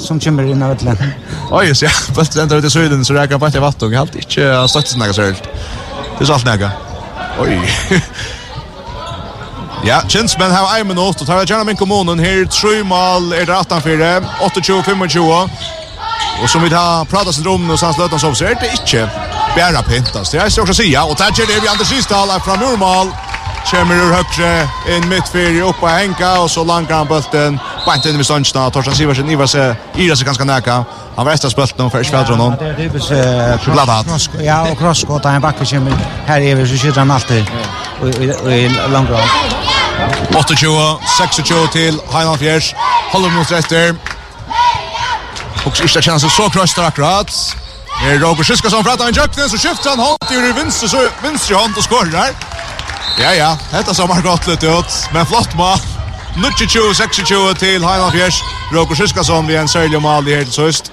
som kommer inn av etlen. Oj, så ja, fast ender ut i søyden, så rækker han bare til vattung. har ikke inte støttes nægge søylt. Det er så alt nægge. Oj. Ja, Kinsmen har en minutt, og tar jeg gjerne min kommunen her. Tre mål er det 18-4, 28-25. Og som vi har pratet sin rom, og sans løtene som ser, det inte ikke bare pintas. Det er så også sida, og tar det vi Anders Isdal er fra Normal. Kjemmer ur høyre inn midt fyrir oppa henka, og så langer han bulten Bant inn i stånden Torsten Siversen. Ivar seg, Ira seg ganske næka. Han var etter spølt nå, for ikke fædre noen. Det er typisk krosskott. Ja, og krosskott er en bakke som her er vi, så sitter han alltid i langt 28, 26 til Heinald Fjers. Holder mot etter. Og Ista kjenner seg så krøster akkurat. Er Roger Siskason fra Dain Jöknes, og skifter han hånd til venstre, så venstre hånd og skårer der. Ja, ja, dette ser man godt litt ut, men flott mat. 22-26 til Heinald Fjers. Roger Siskason vid en sørlig mål i helt søst.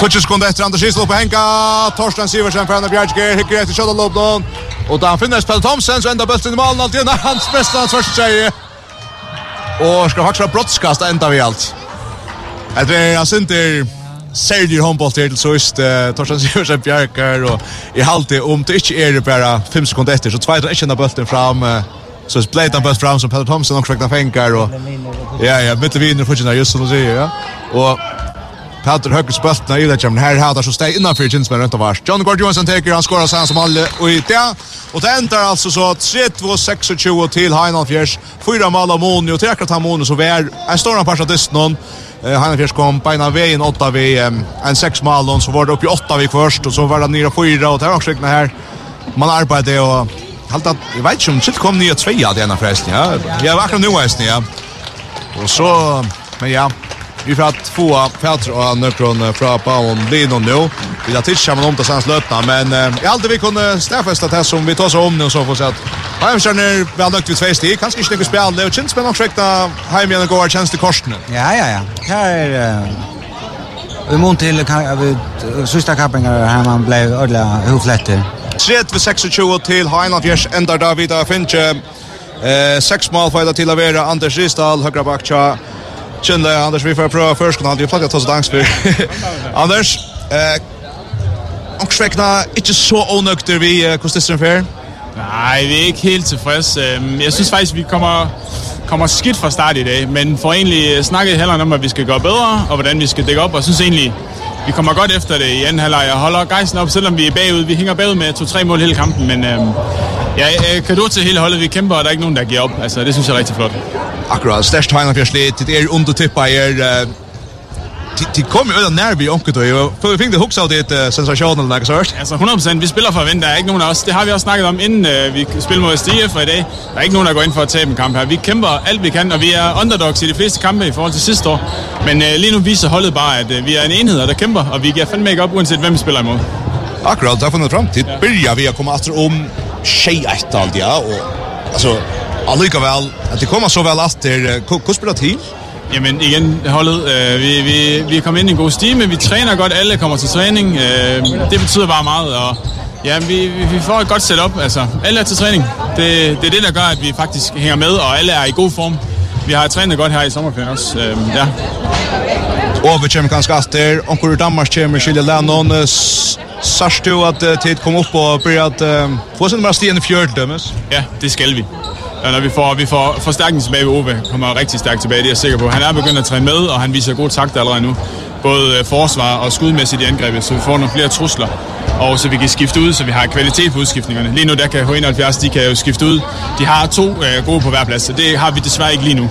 Tutsi sekunder etter Anders Kislo på Henka. Torsten Siversen for Anna Bjergjer. Hikker etter Kjødda Lobdon. Og da han finner Spel Thomsen, så enda bølten i malen alltid. igjen. Hans beste, hans første tjeje. Og skal faktisk ha brottskast enda vi alt. Jeg tror jeg synes det særlig håndboll til søst Torsten Siversen Bjergjer. Og i halvtid, om det ikke er bare fem sekunder etter, så tveier han ikke enda bølten fram. Uh, Så det blev han bara fram som Peter Thompson och skräckna fänkar och ja ja, mitt i vinner fortsätter just som du säger ja. Och Peter höger speltna i det kommer här hade så steg innanför Jens men inte vars. John Gord Johansson tar han skorar sen som alla och i det. Och det ändrar alltså så 3-2-26 till Heinald Fjärs. Fyra mål av Moni och träcker han Moni så vär. En stor pass av Distnon. Heinald Fjärs kom på ena vägen 8 vi en sex mål så var det upp i 8 vi först och så var det ner fyra och det har också här. Man arbetade och Halt at, jeg vet ikke om shit kom nye tveja til ena forresten, ja. Ja, var akkurat nu eisen, ja. Og så, men ja, vi får at få Petra og nøkron fra Baum Lino nu. Vi har tids kommer om til sans løtna, men jeg alltid vi kunne stedfesta det som vi tar så om nu, så får vi se at Heimkjørner vel nøkt vi tvei sti, kanskje ikke noe spjall, og kjent spennende heim heimjørn og går tjenest til korsene. Ja, ja, ja. Her er... Vi mån til, vi sista kappingar her man blei ordelig hufletter. 3-26 til Heinafjers endar David av Finche. Eh, seks mål för til å være Anders Risdal, høyre bak tja. Kjenne, Anders, vi får prøve først, kan han bli flakket hos for. Anders, eh, omkvekna, ikke så onøkter vi eh, det fair. Nej, vi er ikke helt tilfreds. Jeg synes faktisk, vi kommer kommer skidt fra start i dag, men får egentlig snakket heller om, at vi skal gøre bedre, og hvordan vi skal dække op, og synes egentlig, Vi kommer godt efter det i anden halvleg og holder gejsen op, selvom vi er bagud. Vi hænger bagud med 2-3 mål hele kampen, men øh, ja, kado til hele holdet. Vi kæmper, og der er ikke nogen, der giver op. Altså, det synes jeg er rigtig flot. Akkurat. størst tegner for. Det er under at tippe de kom jo nær vi onkel då. Jag vi fick det hooks out det sensation eller noe sånt. Alltså 100 vi spelar för att vinna. Inte någon av oss. Det har vi också snackat om innan vi spelar mot SDF i idag. Det är inte någon som går in för att ta en kamp här. Vi kämpar allt vi kan och vi är underdogs i de flesta kampe i förhåll till sist år. Men uh, lige nu viser holdet bare att uh, vi är en enhet der kämpar och vi ger fandme ikke upp oavsett vem vi spelar emot. Akkurat, der får ni fram till. Börjar vi att komma etter om tjej ett allt ja och alltså Allikevel, at det kommer så vel att det hvordan blir til? Jamen igen, holdet, øh, vi, vi, vi er kommet ind i en god stime, vi træner godt, alle kommer til træning, øh, det betyder bare meget, og ja, vi, vi vi får et godt setup, altså alle er til træning, det, det er det, der gør, at vi faktisk hænger med, og alle er i god form. Vi har trænet godt her i sommerferien også, øh, ja. Og vi kommer ganske after, omkring i Danmark kommer Kjell Lennon, Sørst du at tid kom opp og blir at få sin mer stien i fjørdømmes? Ja, det skal vi. Ja, når vi får, vi får forstærkning tilbage ved Ove, kommer rigtig stærkt tilbage, det er jeg sikker på. Han er begyndt at træne med, og han viser god takt allerede nu. Både forsvar og skudmæssigt i angrebet, så vi får nogle flere trusler. Og så vi kan skifte ud, så vi har kvalitet på udskiftningerne. Lige nu der kan H71, de kan jo skifte ud. De har to øh, gode på hver plads, så det har vi desværre ikke lige nu.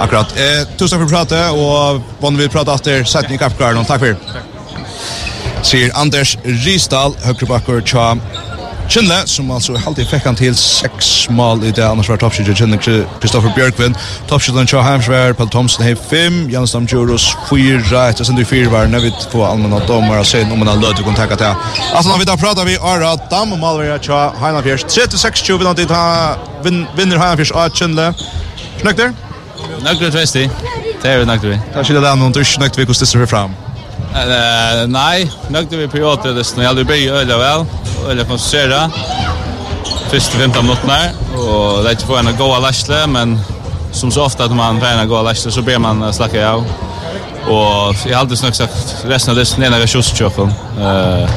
Akkurat. Eh, tusen takk for pratet, og vann vi prate etter setning i kappklaren. Takk for. Takk. Sier Anders Risdal, høyrebakker, tja Kjenne, som altså alltid fikk han til seks mål i det, annars var toppskjøttet Kjenne Kristoffer Bjørkvind. Toppskjøttet Kjå Heimsvær, Pelle Thomsen hei fem, Jan Stamdjuros fyra, etter sendu fyra var nøvitt på allmenn og dommer og sen om en løte kontakta til. Altså når vi da prater vi Ara Dam og Malvera Kjå Heimfjers. 36-20 vinner til vinner Heimfjers av Kjenne. Snøkt der? Nøkt tvesti. Det er jo nøkt vi. Da skiljer det an, du er ikke nøkt vi hvordan det ser fram. Nei, nøkt vi på det er nøkt vi blir øyla vel eller konsentrera. Första 15 minuterna och det är inte för en goa läsle men som så ofta att man tränar goa läsle så ber man slacka av. Och jag har alltid snackat sagt resten av det är när jag kjust tjocken. Eh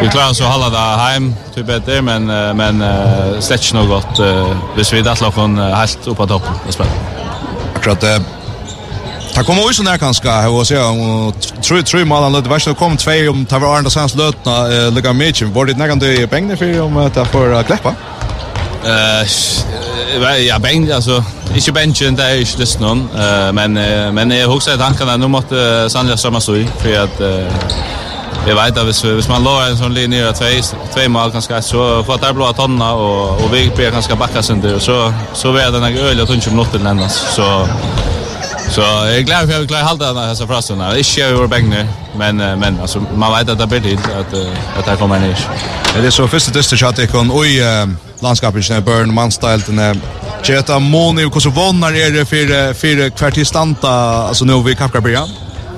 vi klarar så hålla det hem typ bättre men, uh, men uh, släcks nog gott. Uh, vi svider att låta helt upp på toppen. Akkurat det Ta kom også nær kanskje, jeg vil si, og tror jeg, tror jeg, man, det verste kom tve om ta var Arne Sands løtene, lukka mye, var det nærkant du Bengne for om det får kleppa? Eh, ja, bänk alltså inte bänken det är inte det någon eh men men jag huxar tankarna nu måste Sandra samma så i för att Vi vet att hvis man låg en sån linje och två två mål kanske så får det blåa tonna och och vi blir ganska backa sönder och så så blir det några öl och tungt om något ändas så Så jag är glad för att vi klarar halta den här så frasen. Det är ju över men men alltså man vet att det blir tid att att det kommer ner. Det är så första testet jag att kon oj landskapet i Burn Manstilt den Jeta Moni och så vannar är det för för kvartistanta alltså nu vi kapkar börja.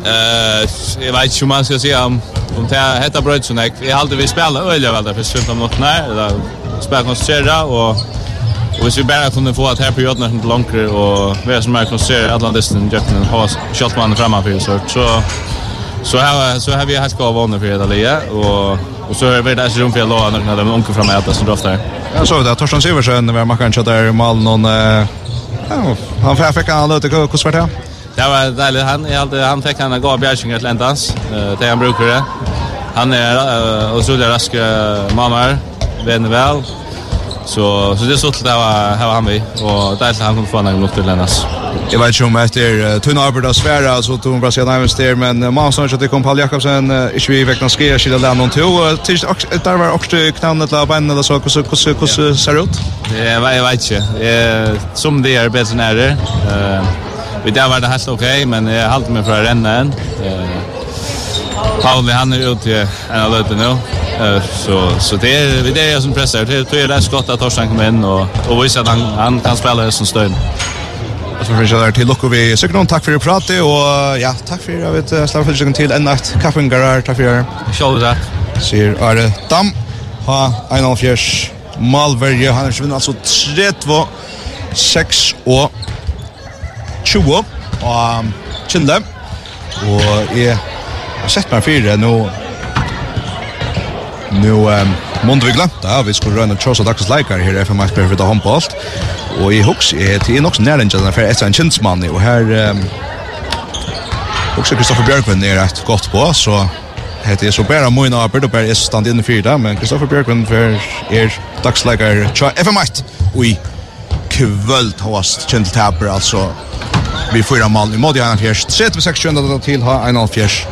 Eh jag vet inte hur man ska säga om om det heter bröd så nej. Jag hade vi spela öliga väl där för 15 minuter eller spela koncentrera och Og hvis vi bare kunne få at her på jorden er langere, og vi er som er konserter Atlantisten, Jøkken, Hås, Kjøltmannen fremme for så, så, så, har, så har vi helt gode våner for Italia, og, og så har vi det ikke rom for å låne noen av de unge fremme etter som drøfter her. Ja, så det Torsten Siversen, vi har makkeren kjøtter malen, og ja, han fikk han løte, hvordan var det? Det var deilig, han, alltid, han fikk han en god bjergkjøring til endans, til han bruker det. Han er uh, utrolig raske mammaer, venner vel, Så så det är så att det var här var han vi och där han kom från någon upp till Lennas. Jag vet inte om efter uh, tunna arbete svära så tog hon bara sedan även där men man sa att det kom Paul Jakobsen inte vi veckans ske skilja där någon två tills där var också knänet la benen eller så så så så ser ut. Det var jag vet inte. som det är bättre när det. Eh vi där var det helt okej men jag hållt mig för att renna än. Paul han är ute en av löten nu så så det är det är som pressar det tror jag det är skott att Torsten kommer in och och visar att han han kan spela som stöd. Så vi kör till Lucko vi söker någon tack för att prata och ja tack för jag vet för sig till en natt kaffen garage. Tack för det. Kör det. Ser är det dam. Ha en av fjärs Malverje. Han vinner alltså 32 6 och 20 och Kjelle og jeg har sett meg fire nå. Nu um, månde vi glemt det, vi skulle røyne tjåsa dagens leikar her i FM Asker vidda håndballt, og i hoks er til nok nærlinja denne fyrir etter en kinsmann, og her um, hoks Kristoffer Bjørkvind er et godt på, så heter er så bæra moina og Berdoberg er stand inne fyrir men Kristoffer Bjørkvind fyrir er dags leikar tjå FM 1 og i kvöld håast kjent taper, alltså. vi fyra mål i mål i 1 til ha 1 fjers